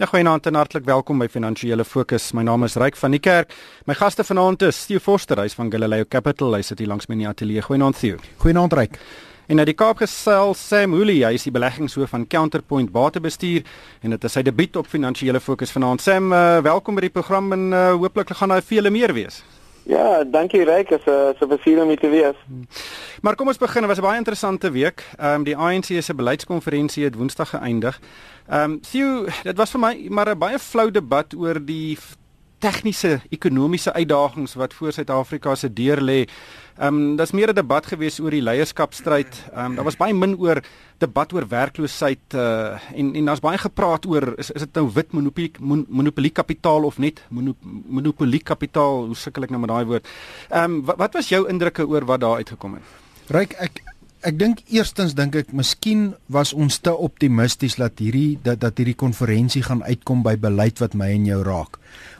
Ja, goeienaand en hartlik welkom by Finansiële Fokus. My naam is Ryk van die Kerk. My gaste vanaand is Theo Forster, hy's van Galileo Capital. Hy sit hier langs my in die ateljee. Goeienaand Theo. Goeienaand Ryk. En uit die Kaap gesel Sam Hooley, hy is die beleggingshoof van Counterpoint Batebestuur en dit is sy debuut op Finansiële Fokus vanaand. Sam, uh, welkom by die program en uh, hooplik gaan daar vele meer wees. Ja, dankie Ryk, is 'n uh, so 'n plesier om hier te wees. Maar kom ons begin. Dit was 'n baie interessante week. Ehm um, die ANC se beleidskonferensie het Woensdag geëindig. Ehm um, sien dit was vir my maar 'n baie flou debat oor die tegniese ekonomiese uitdagings wat voor Suid-Afrika se deur lê. Ehm um, daar's meer 'n debat gewees oor die leierskapstryd. Ehm um, daar was baie min oor debat oor werkloosheid uh, en en daar's baie gepraat oor is is dit nou wit monopolie mon, monopolie kapitaal of net monopolie kapitaal? Hoe sukkel ek nou met daai woord? Ehm um, wat, wat was jou indrukke oor wat daar uitgekom het? Ryk ek Ek dink eerstens dink ek miskien was ons te optimisties dat hierdie dat dat hierdie konferensie gaan uitkom by beleid wat my en jou raak.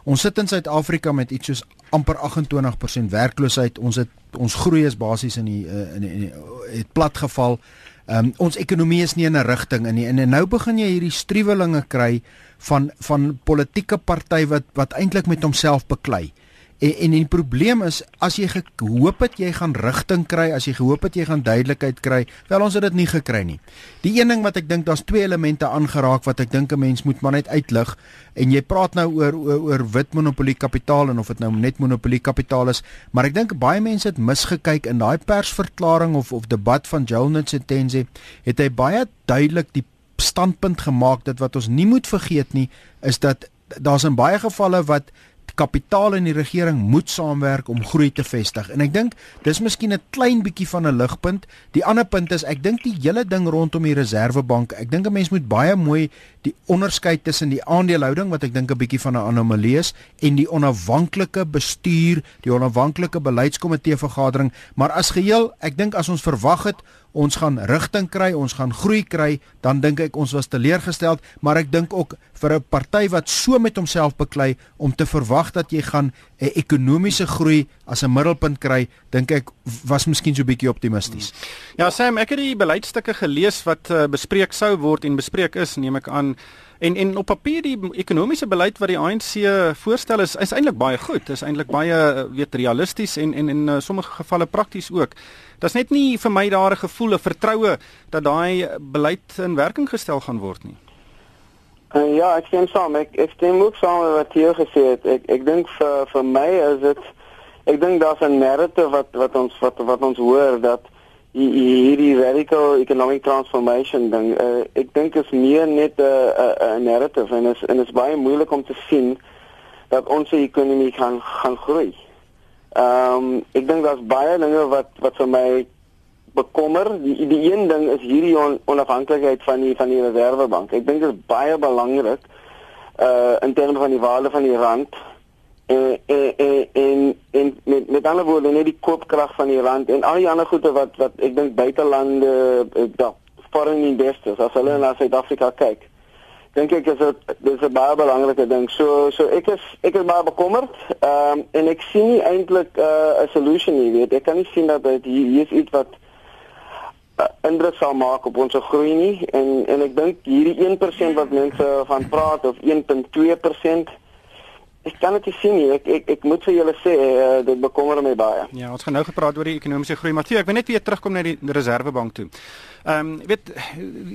Ons sit in Suid-Afrika met iets soos amper 28% werkloosheid. Ons het ons groei is basies in die eh, in die, in die het plat geval. Ehm um, ons ekonomie is nie in 'n rigting in nie. En nou begin jy hierdie struwelinge kry van van politieke party wat wat eintlik met homself beklei. En en die probleem is as jy gehoop het jy gaan rigting kry, as jy gehoop het jy gaan duidelikheid kry, wel ons het dit nie gekry nie. Die een ding wat ek dink daar's twee elemente aangeraak wat ek dink 'n mens moet maar net uitlig en jy praat nou oor oor, oor wit monopolie kapitaal en of dit nou net monopolie kapitaal is, maar ek dink baie mense het misgekyk in daai persverklaring of of debat van Joel Ntsentenze het hy baie duidelik die standpunt gemaak dat wat ons nie moet vergeet nie is dat daar's in baie gevalle wat kapitaal en die regering moet saamwerk om groei te vestig. En ek dink dis miskien 'n klein bietjie van 'n ligpunt. Die ander punt is ek dink die hele ding rondom die Reserwebank, ek dink 'n mens moet baie mooi die onderskeid tussen die aandelehouding wat ek dink 'n bietjie van 'n anomalie is en die onafhanklike bestuur, die onafhanklike beleidskomitee vergadering, maar as geheel, ek dink as ons verwag het ons gaan rigting kry, ons gaan groei kry, dan dink ek ons was teleurgesteld, maar ek dink ook vir 'n party wat so met homself beklei om te verwag dat jy gaan 'n ekonomiese groei as 'n middelpunt kry, dink ek was miskien so 'n bietjie optimisties. Ja, Sam, ek het die beleidsstukke gelees wat uh, bespreek sou word en bespreek is, neem ek aan. En en op papier die ekonomiese beleid wat die ANC voorstel is is eintlik baie goed. Is eintlik baie eh, weet realisties en en in uh, sommige gevalle prakties ook. Daar's net nie vir my daar 'n gevoel of vertroue dat daai beleid in werking gestel gaan word nie. Uh, ja, ek stem saam. Ek ek stem ook saam met wat jy gesê het. Ek ek dink vir vir my is dit ek dink daar's 'n narrative wat wat ons wat wat ons hoor dat hierdie radical economic transformation ding uh, ek dink is meer net 'n 'n narrative en is en is baie moeilik om te sien dat ons ekonomie kan gaan groei. Ehm um, ek dink daar's baie dinge wat wat vir my bekommer. Die die een ding is hierdie on, onafhanklikheid van die van die Reservebank. Ek dink dit is baie belangrik uh in terme van die waarde van die rand en en en en met met ander woorde net die koopkrag van die rand en al die ander goede wat wat ek dink buitelande uh, foreign investors as hulle na Suid-Afrika kyk dink ek is dit dis 'n baie belangrike ding so so ek is ek is baie bekommerd um, en ek sien nie eintlik uh, 'n solution nie weet ek kan nie sien dat dit hier is iets wat uh, indruk sal maak op ons groei nie. En en ek dink hierdie 1% wat mense van praat of 1.2% Ek kan dit sien nie. Ek ek ek moet vir julle sê uh, dit bekommer my baie. Ja, ons gaan nou gepraat oor die ekonomiese groei, maar ek wil net weer terugkom na die Reservebank toe. Ehm um, weet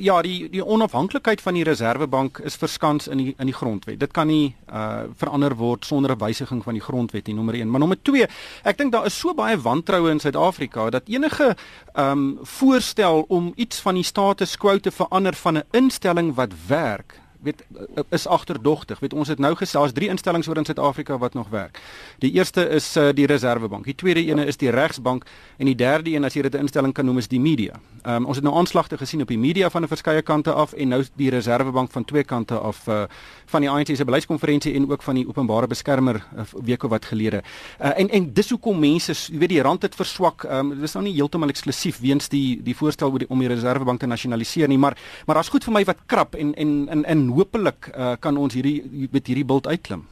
ja, die die onafhanklikheid van die Reservebank is verskans in die in die grondwet. Dit kan nie uh verander word sonder 'n wysiging van die grondwet nie, nommer 1. Maar nommer 2, ek dink daar is so baie wantroue in Suid-Afrika dat enige ehm um, voorstel om iets van die status quo te verander van 'n instelling wat werk weet is agterdogtig. Weet ons het nou gesê daar's drie instellings oor in Suid-Afrika wat nog werk. Die eerste is uh, die Reserwebank. Die tweede ene is die Regsbank en die derde een as jy dit 'n instelling kan noem is die media. Um, ons het nou aanslagte gesien op die media van verskeie kante af en nou die Reserwebank van twee kante af uh, van die ANC se beleidskonferensie en ook van die openbare beskermer uh, weke wat gelede. Uh, en en dis hoekom mense, jy weet die rand het verswak. Um, dis nou nie heeltemal eksklusief weens die die voorstel oor die om die Reserwebank te nasionaliseer nie, maar maar daar's goed vir my wat krap en en in in hopelik uh, kan ons hierdie met hierdie bult uitklim.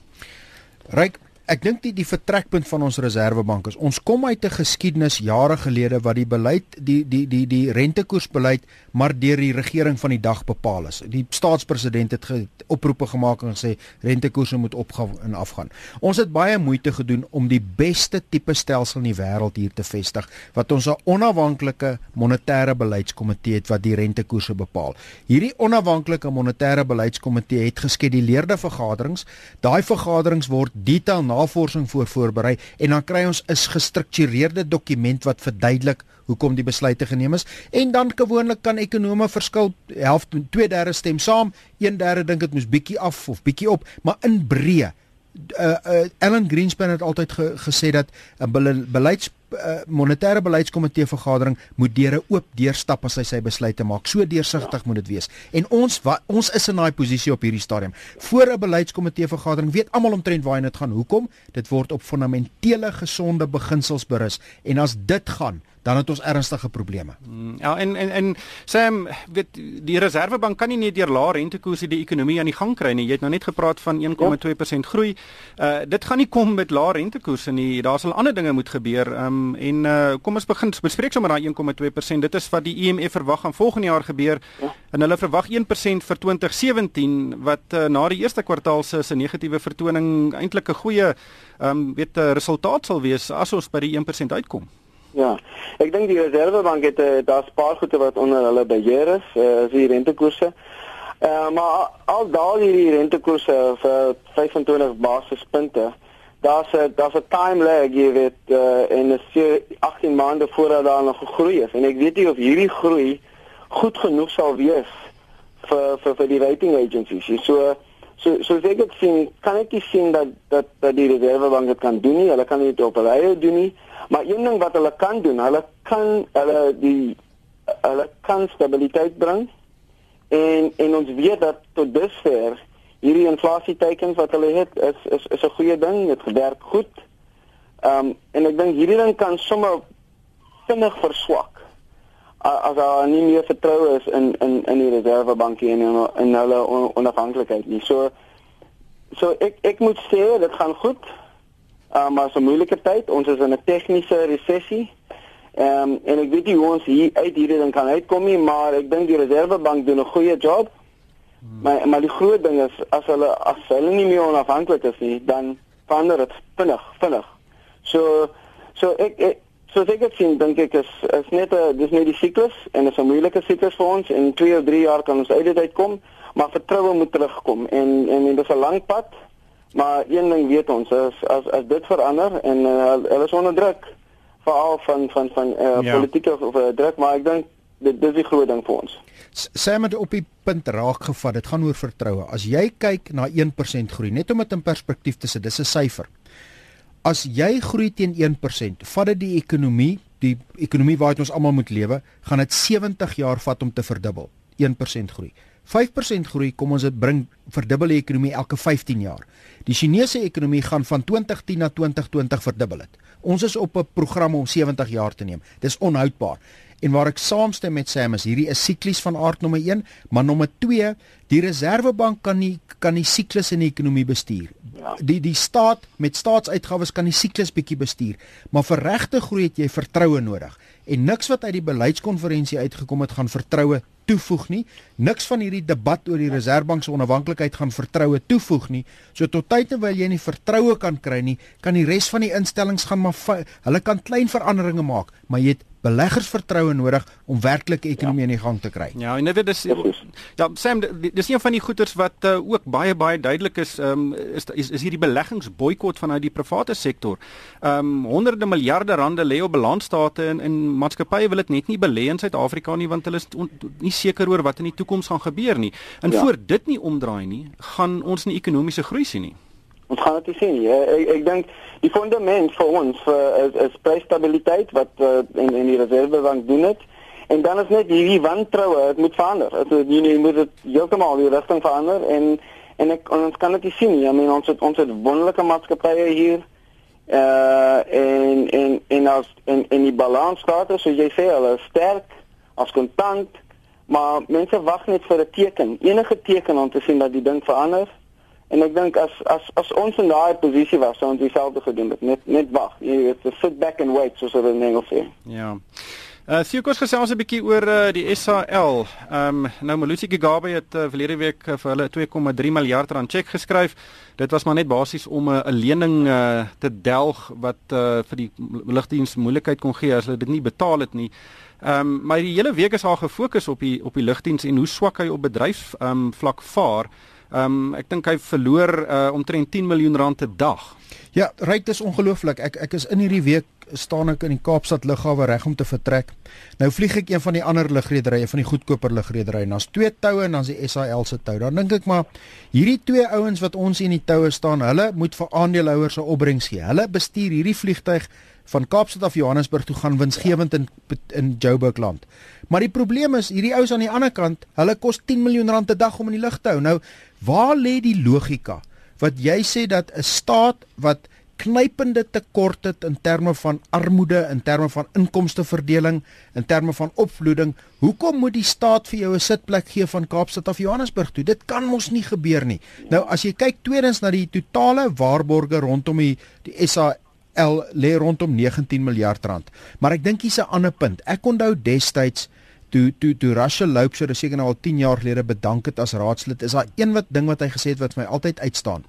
Ryk ek dink die die vertrekpunt van ons reservebank is ons kom uit 'n geskiedenis jare gelede wat die beleid die die die die rentekoersbeleid maar deur die regering van die dag bepaal is. Die staatspresident het ge, oproepe gemaak en gesê rentekoerse moet opgaan en afgaan. Ons het baie moeite gedoen om die beste tipe stelsel in die wêreld hier te vestig wat ons 'n onafhanklike monetêre beleidskomitee het wat die rentekoerse bepaal. Hierdie onafhanklike monetêre beleidskomitee het geskeduleerde vergaderings. Daai vergaderings word detail navorsing voor voorberei en dan kry ons 'n gestruktureerde dokument wat verduidelik hoekom die besluite geneem is. En dan gewoonlik kan ekonome verskil helfte 2/3 stem saam 1/3 dink dit moes bietjie af of bietjie op maar in breë. Uh, uh, Ellen Greenspan het altyd ge, gesê dat 'n beleids uh, monetêre beleidskomitee vergadering moet deure oop deurstap as hy sy besluite maak. So deursigtig ja. moet dit wees. En ons wa, ons is in daai posisie op hierdie stadium. Voor 'n beleidskomitee vergadering weet almal omtrent waar dit gaan. Hoekom? Dit word op fundamentele gesonde beginsels berus. En as dit gaan, dan het ons ernstige probleme. Mm, ja, en en en Sam, weet die Reserwebank kan nie net deur lae rentekoerse die ekonomie aan die gang kry nie. Jy het nou net gepraat van 1,2% groei. Uh dit gaan nie kom met lae rentekoerse nie. Daar sal ander dinge moet gebeur. Um en uh kom ons begin bespreek sommer daai 1,2%. Dit is wat die IMF verwag gaan volgende jaar gebeur. En hulle verwag 1% vir 2017 wat uh, na die eerste kwartaal se se negatiewe vertoning eintlik 'n goeie um weet uh, resultaat sal wees as ons by die 1% uitkom. Ja. Ek dink die Reservebank het uh, daar spaargoede wat onder hulle beheer is, uh, is die rentekoerse. Eh uh, maar al daal hierdie rentekoerse vir 25 basispunte. Daar's 'n daar's 'n time lag jy weet uh, en is 18 maande voordat daar nog gegroei is en ek weet nie of hierdie groei goed genoeg sal wees vir vir vir die rating agencies. So so so ek het sien kan ek sien dat dat dat die Reservebank dit kan doen nie. Hulle kan dit op hulle doen nie. Maar een ding wat hulle kan doen, hulle kan hulle die hulle kan stabiliteit bring. En en ons weet dat tot dusver hierdie inflasie teikens wat hulle het is is is 'n goeie ding, dit werk goed. Ehm um, en ek dink hierdie ding kan sommer vinnig verswak as daar nie meer vertroue is in in in die reservebankie en in, in hulle onafhanklikheid nie. So so ek ek moet sê dit gaan goed. Uh, maar so 'n moeilike tyd. Ons is in 'n tegniese resessie. Ehm um, en ek weet nie hoe ons hier uit hierdie ding kan uitkom nie, maar ek dink die Reservebank doen 'n goeie job. Hmm. Maar maar die groot ding is as hulle as hulle nie meer onafhanklik is nie, dan verander dit vinnig, vinnig. So so ek, ek so ek het sien dink ek is is net 'n dis net die siklus en dit is 'n moeilike siklus vir ons en 2 of 3 jaar kan ons uit dit uitkom, maar vertroue moet terugkom en en, en dit is 'n lang pad. Maar een ding weet ons is as as dit verander en uh, hulle is onder druk veral van van van uh, ja. politieke of uh, druk, maar ek dink dit dis die groot ding vir ons. Sê met op die punt raak gevat, dit gaan oor vertroue. As jy kyk na 1% groei, net om dit in perspektief te sit, dis 'n syfer. As jy groei teen 1%, vat dit die ekonomie, die ekonomie waaruit ons almal moet lewe, gaan dit 70 jaar vat om te verdubbel. 1% groei. 5% groei, kom ons dit bring verdubbel die ekonomie elke 15 jaar. Die Chinese ekonomie gaan van 2010 na 2020 verdubbel het. Ons is op 'n program om 70 jaar te neem. Dis onhoudbaar. En waar ek saamstem met Sam is hierdie is siklies van aard nommer 1, maar nommer 2, die Reserwebank kan nie kan die siklus in die ekonomie bestuur. Ja. Die die staat met staatsuitgawes kan die siklus bietjie bestuur, maar vir regte groei het jy vertroue nodig. En niks wat uit die beleidskonferensie uitgekom het gaan vertroue toevoeg nie. Niks van hierdie debat oor die Reserwebank se onafhanklikheid gaan vertroue toevoeg nie. So tot tyd terwyl jy nie vertroue kan kry nie, kan die res van die instellings gaan maar hulle kan klein veranderinge maak, maar jy het beleggersvertroue nodig om werklike ekonomie ja. in die gang te kry. Ja, en dit is ja, Sam, dis een van die goeters wat uh, ook baie baie duidelik is, um, is is is hierdie beleggingsboikot vanuit die private sektor. Ehm um, honderde miljarde rande lê op balansstate en en maatskappye wil dit net nie belê in Suid-Afrika nie want hulle is on, nie seker oor wat in die toekoms gaan gebeur nie. En ja. voor dit nie omdraai nie, gaan ons nie ekonomiese groei sien nie. Ons gaan dit sien. Ja, ek ek dink die fundament vir ons vir is, is prysstabiliteit wat in in die reservebank doen dit. En dan is net hierdie wantroue, dit moet verander. Dit jy nie moet dit heeltemal die rigting verander en en ek ons kan dit sien. I mean ons het ons het wonderlike maatskappye hier. Uh en en en as en en die balansstatus, soos jy sê, hulle is sterk as kontant, maar mense wag net vir 'n teken, enige teken om te sien dat die ding verander En ek dink as as as ons in daai posisie was, sou ons dieselfde gedoen het. Net net wag. Jy weet, sit back and wait soos hulle in Engels sê. Ja. Uh sien kos gesels 'n bietjie oor uh, die SAL. Ehm um, nou Malusi Gigaba het uh, verlede week uh, vir hulle 2,3 miljard rand cheque geskryf. Dit was maar net basies om 'n uh, lening uh, te delg wat uh, vir die lugdiens moeilikheid kon gee as hulle dit nie betaal het nie. Ehm um, maar die hele week is al gefokus op die op die lugdiens en hoe swak hy op bedryfs ehm um, vlak vaar. Ehm um, ek dink hy verloor uh, omtrent 10 miljoen rand 'n dag. Ja, ryk dis ongelooflik. Ek ek is in hierdie week staan ek in die Kaapstad lughawe reg om te vertrek. Nou vlieg ek een van die ander lugrederye van die goedkoper lugrederye. Daar's twee toue en dan's die SAL se tou. Dan dink ek maar hierdie twee ouens wat ons in die toue staan, hulle moet vir aandeelhouers 'n opbrengs gee. Hulle bestuur hierdie vliegtyg van Kaapstad af Johannesburg toe gaan winsgewend in in Joburg land. Maar die probleem is hierdie ouens aan die ander kant, hulle kos 10 miljoen rand 'n dag om in die lug te hou. Nou, waar lê die logika wat jy sê dat 'n staat wat knypende tekort het in terme van armoede, in terme van inkomsteverdeling, in terme van opvloeding, hoekom moet die staat vir jou 'n sitplek gee van Kaapstad af Johannesburg toe? Dit kan mos nie gebeur nie. Nou as jy kyk tweedens na die totale waarborge rondom die die SA L lê rondom 19 miljard rand. Maar ek dink hier's 'n ander punt. Ek onthou destyds toe toe toe Rachel Loup so seker nou al 10 jaar gelede bedank het as raadslid, is daar een wat ding wat hy gesê het wat vir my altyd uitstaan.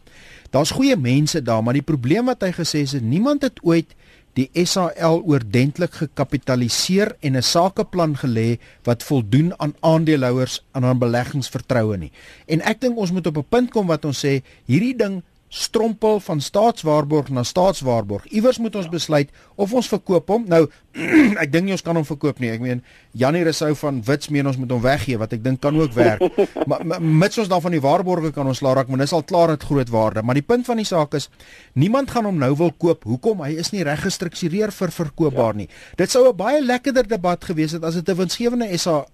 Daar's goeie mense daar, maar die probleem wat hy gesê het, niemand het ooit die SAL oordentlik gekapitaliseer en 'n sakeplan gelê wat voldoen aan aandeelhouers en aan beleggingsvertroue nie. En ek dink ons moet op 'n punt kom wat ons sê hierdie ding strompel van staatswaarborg na staatswaarborg. Iewers moet ons besluit of ons verkoop hom. Nou ek dink nie ons kan hom verkoop nie. Ek meen Janie Resou van Wits meen ons moet hom weggee wat ek dink kan ook werk. maar mits ons dan van die waarborge kan ons laat raak, maar dis al klaar het groot waarde. Maar die punt van die saak is niemand gaan hom nou wil koop. Hoekom? Hy is nie reg gestruktureer vir verkoopbaar ja. nie. Dit sou 'n baie lekkerder debat gewees het as dit 'n winsgewende SA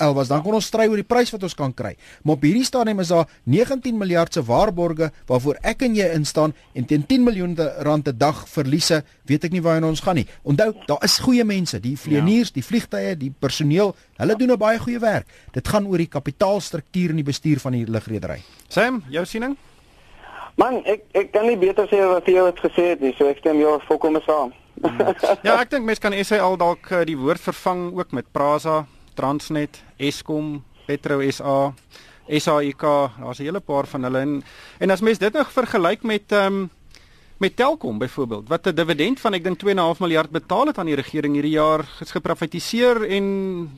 L was dan kon ons stry oor die prys wat ons kan kry. Maar op hierdie stadium is daar 19 miljard se waarborge waarvoor ek en jy instaan en teen 10 miljoen rand 'n dag verliese, weet ek nie waarheen ons gaan nie. Onthou, daar is goeie mense, die vlieëniers, die vliegtye, die personeel, hulle doen 'n baie goeie werk. Dit gaan oor die kapitaalstruktuur en die bestuur van die lugredery. Sam, jou siening? Man, ek ek kan nie beter sê wat jy het gesê het nie, so ek stem jou volkome saam. ja, ek dink mense kan SA al dalk eh, die woord vervang ook met Prasa Transnet, Eskom, Petro SA, SAIK, daar's 'n hele paar van hulle en en as mens dit nou vergelyk met ehm um, met Telkom byvoorbeeld wat 'n dividend van ek dink 2.5 miljard betaal het aan die regering hierdie jaar is geprivatiseer en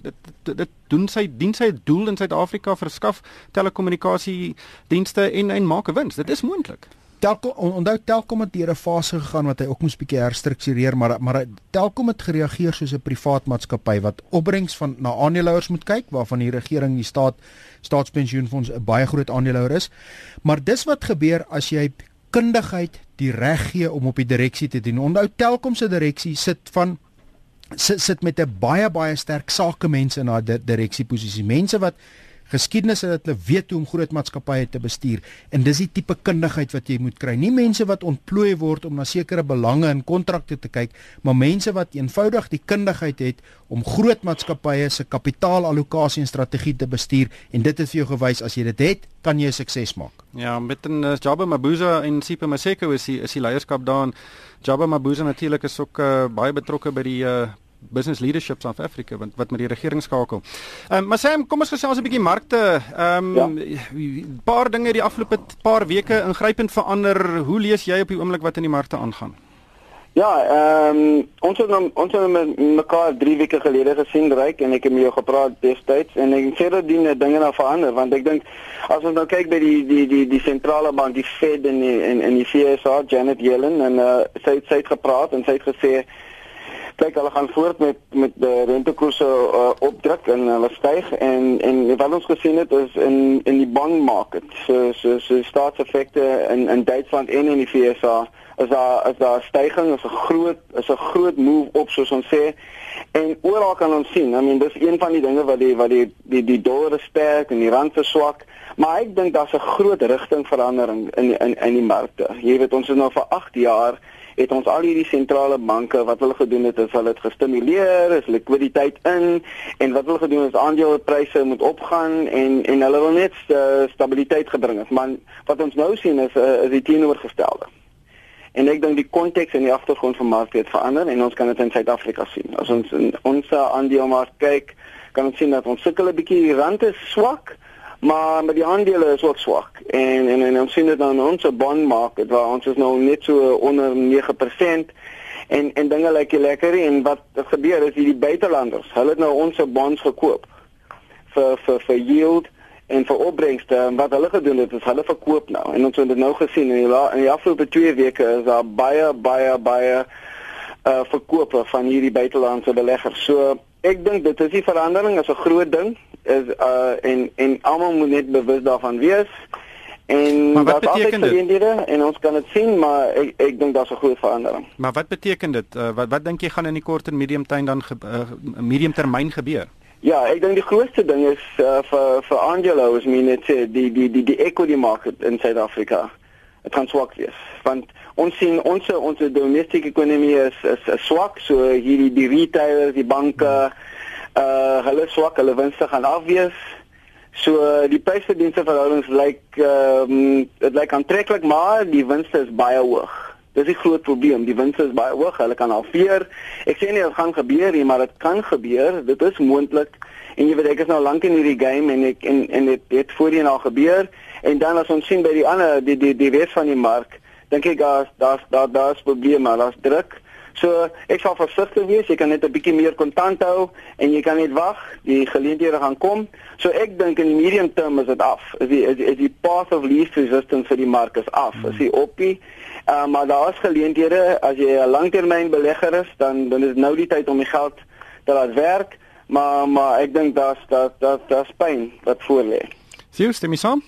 dit dit, dit doen sy dien sy doel in Suid-Afrika verskaf telekommunikasie dienste en en maak 'n wins dit is moontlik Telkom onthou Telkom het deur 'n fase gegaan wat hy ook moes bietjie herstruktureer maar maar Telkom het gereageer soos 'n privaat maatskappy wat opbrengs van na aandeelhouers moet kyk waarvan die regering die staat staatspensioenfonds 'n baie groot aandeelhouer is. Maar dis wat gebeur as jy kundigheid die reg gee om op die direksie te dien onthou Telkom se direksie sit van sit sit met 'n baie baie sterk sakemense in haar direksieposisie. Mense wat geskiedenis het dat hulle weet hoe om groot maatskappye te bestuur en dis die tipe kundigheid wat jy moet kry. Nie mense wat ontplooi word om na sekere belange en kontrakte te kyk, maar mense wat eenvoudig die kundigheid het om groot maatskappye se kapitaalallokasie en strategie te bestuur en dit het vir jou gewys as jy dit het, kan jy sukses maak. Ja, met 'n uh, Jabba Mabuza en Sipa Maseko is die is die leierskap daar. Jabba Mabuza natuurlik is ook uh, baie betrokke by die uh, Business Leadership South Africa wat wat met die regering skakel. Ehm um, maar Sam, kom ons gesels 'n bietjie markte. Ehm um, 'n ja. paar dinge die afgelope paar weke ingrypend verander. Hoe lees jy op die oomblik wat in die markte aangaan? Ja, ehm um, ons het nou, ons het met mekaar 3 weke gelede gesien reik en ek het met jou gepraat destyds en ek sê dat die dinge nou verander want ek dink as ons nou kyk by die die die die sentrale bank, die Fed en die en, en die FSA, Janet Yellen en uh, sy het sy het gepraat en sy het gesê kyk hulle gaan voort met met die rentekoerse uh, opdruk en hulle styg en en wat ons gesien het is in in die bond market. So so so staatseffekte in in Duitsland en in die VSA is daar is daar stygings is 'n groot is 'n groot move op soos ons sê. En oral kan ons sien I mean dis een van die dinge wat die wat die die die dollar sterk en die rand verswak maar ek dink daar's 'n groot rigtingverandering in in in die markte. Jy weet ons is nou vir 8 jaar het ons al hierdie sentrale banke wat hulle gedoen het is hulle het gestimuleer, is likwiditeit in en wat hulle gedoen is aandelepryse moet opgaan en en hulle wil net uh, stabiliteit gebring het. Maar wat ons nou sien is uh, is die teenoorgestelde. En ek dink die konteks en die agtergrond van markte het verander en ons kan dit in Suid-Afrika sien. As ons in ons aandelemark kyk, kan ons sien dat ons sukkel 'n bietjie die rand is swak, maar met die aandele is ook swak. En en, en ons sien dit dan ons bondmark waar ons is nou net so onder 9% en en dinge lyk like lekker en wat gebeur is hierdie buitelanders, hulle het nou ons bonds gekoop vir vir vir yield en vir opbrengste en wat hulle gedoen het is hulle verkoop nou en ons het dit nou gesien in die, in die afgelope 2 weke is daar baie baie baie uh verkope van hierdie buitelandse beleggers. So ek dink dit is die verandering is 'n groot ding is uh en en almal moet net bewus daarvan wees. En wat beteken dit? En ons kan dit sien, maar ek ek dink daar's 'n groot verandering. Maar wat beteken dit? Uh, wat wat dink jy gaan in die kort en medium termyn dan ge, uh, medium termyn gebeur? Ja, ek dink die grootste ding is uh, vir vir Angelo is meen net sê die die die die equity market in Suid-Afrika. Dit gaan swak wees. Want ons sien ons ons domestiese ekonomie is, is is swak, so hierdie die retailers, die banke, uh hulle swak, hulle winste gaan afwees. So die prysverdienste lyk ehm um, dit lyk aantreklik, maar die winste is baie hoog. Dis 'n groot probleem. Die winste is baie hoog. Hulle kan halveer. Ek sê nie dit gaan gebeur nie, maar dit kan gebeur. Dit is moontlik. En jy weet ek is nou lank in hierdie game en ek en en dit het voorheen al gebeur. En dan as ons sien by die ander die die die res van die mark, dink ek daar's daar's daar daar's probleme, daar's druk. So ek sal versigtig wees. Jy kan net 'n bietjie meer kontant hou en jy kan net wag. Die geleenthede gaan kom. So ek dink in die medium term is dit af. Is die is, is die path of least resistance vir die mark is af. Is die oppie Uh, maar daar is geleenthede as jy 'n langtermynbelegger is, dan dan is nou die tyd om die geld te laat werk, maar maar ek dink daar's dat dat daar's pyn wat voor lê. Sien jy my son?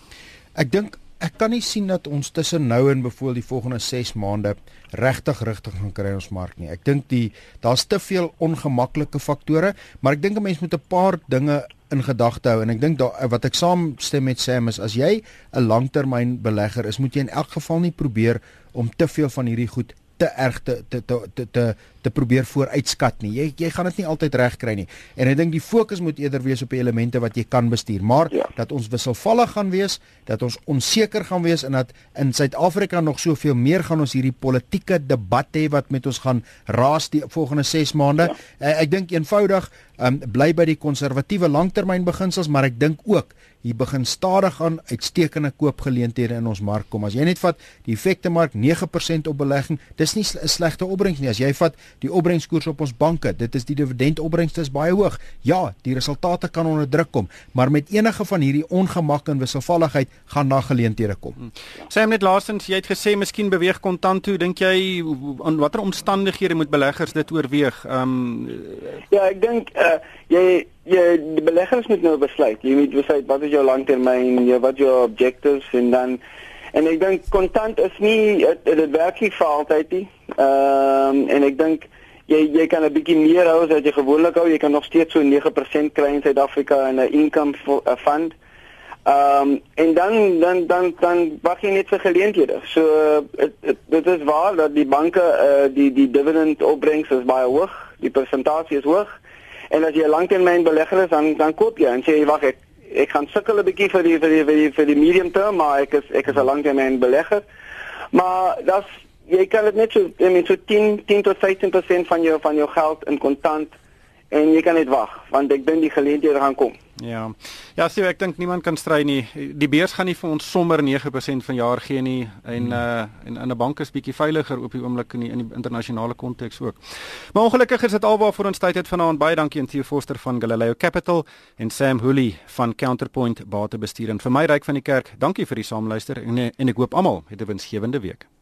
Ek dink ek kan nie sien dat ons tussen nou en bevoel die volgende 6 maande regtig rigting gaan kry ons mark nie. Ek dink die daar's te veel ongemaklike faktore, maar ek dink 'n mens moet 'n paar dinge in gedagte hou en ek dink wat ek saamstem met Sam is as jy 'n langtermynbelegger is, moet jy in elk geval nie probeer om te veel van hierdie goed te erg te te te, te te probeer vooruitskat nie. Jy jy gaan dit nie altyd reg kry nie. En ek dink die fokus moet eerder wees op die elemente wat jy kan bestuur, maar ja. dat ons wisselvallig gaan wees, dat ons onseker gaan wees en dat in Suid-Afrika nog soveel meer gaan ons hierdie politieke debat hê wat met ons gaan raas die volgende 6 maande. Ja. Uh, ek dink eenvoudig um, bly by die konservatiewe langtermynbeginsels, maar ek dink ook hier begin stadig aan uitstekende koopgeleenthede in ons mark kom. As jy net vat die effekte mark 9% op belegging, dis nie 'n slegte opbrengs nie. As jy vat die opbrengskoers op ons banke, dit is die dividendopbrengste is baie hoog. Ja, die resultate kan onder druk kom, maar met enige van hierdie ongemak en wisselvalligheid gaan daar geleenthede kom. Hmm. Sê net laastens, jy het gesê miskien beweeg kontant toe, dink jy aan watter omstandighede moet beleggers dit oorweeg? Ehm um, Ja, ek dink uh, jy jy die beleggers moet nou besluit. Jy moet besluit wat is jou langtermyn, jy wat jou objectives en dan en ek dink kontant is nie dit werk nie vir altyd nie. Ehm um, en ek dink jy jy kan 'n bietjie meer hou as wat jy gewoonlik hou. Jy kan nog steeds so 9% kry in Suid-Afrika in 'n income fund. Ehm um, en dan dan dan dan wag jy net vir geleenthede. So dit is waar dat die banke uh, die die dividend opbrengs is baie hoog, die persentasie is hoog. En as jy 'n langtermynbelegger is, dan dan koop jy en sê wag ek ek gaan sukkel 'n bietjie vir die vir die vir die vir die medium term, maar ek is ek is 'n langtermynbelegger. Maar das jy kan dit net so I mean so 10 10 tot 15% van jou van jou geld in kontant en jy kan net wag want ek dink die geleenthede gaan kom. Ja. Ja, sien ek dink niemand kan stry nie. Die beurs gaan nie vir ons sommer 9% van jaar gee nie en hmm. uh en in 'n bank is bietjie veiliger op die oomblik in die, in die internasionale konteks ook. Maar ongelukkig is dit alwaar vir ons tyd het vanaand baie dankie aan Theo Forster van Galileo Capital en Sam Hooley van Counterpoint Batebestuur en vir my ryk van die kerk. Dankie vir die saamluister en en ek hoop almal het 'n winsgewende week.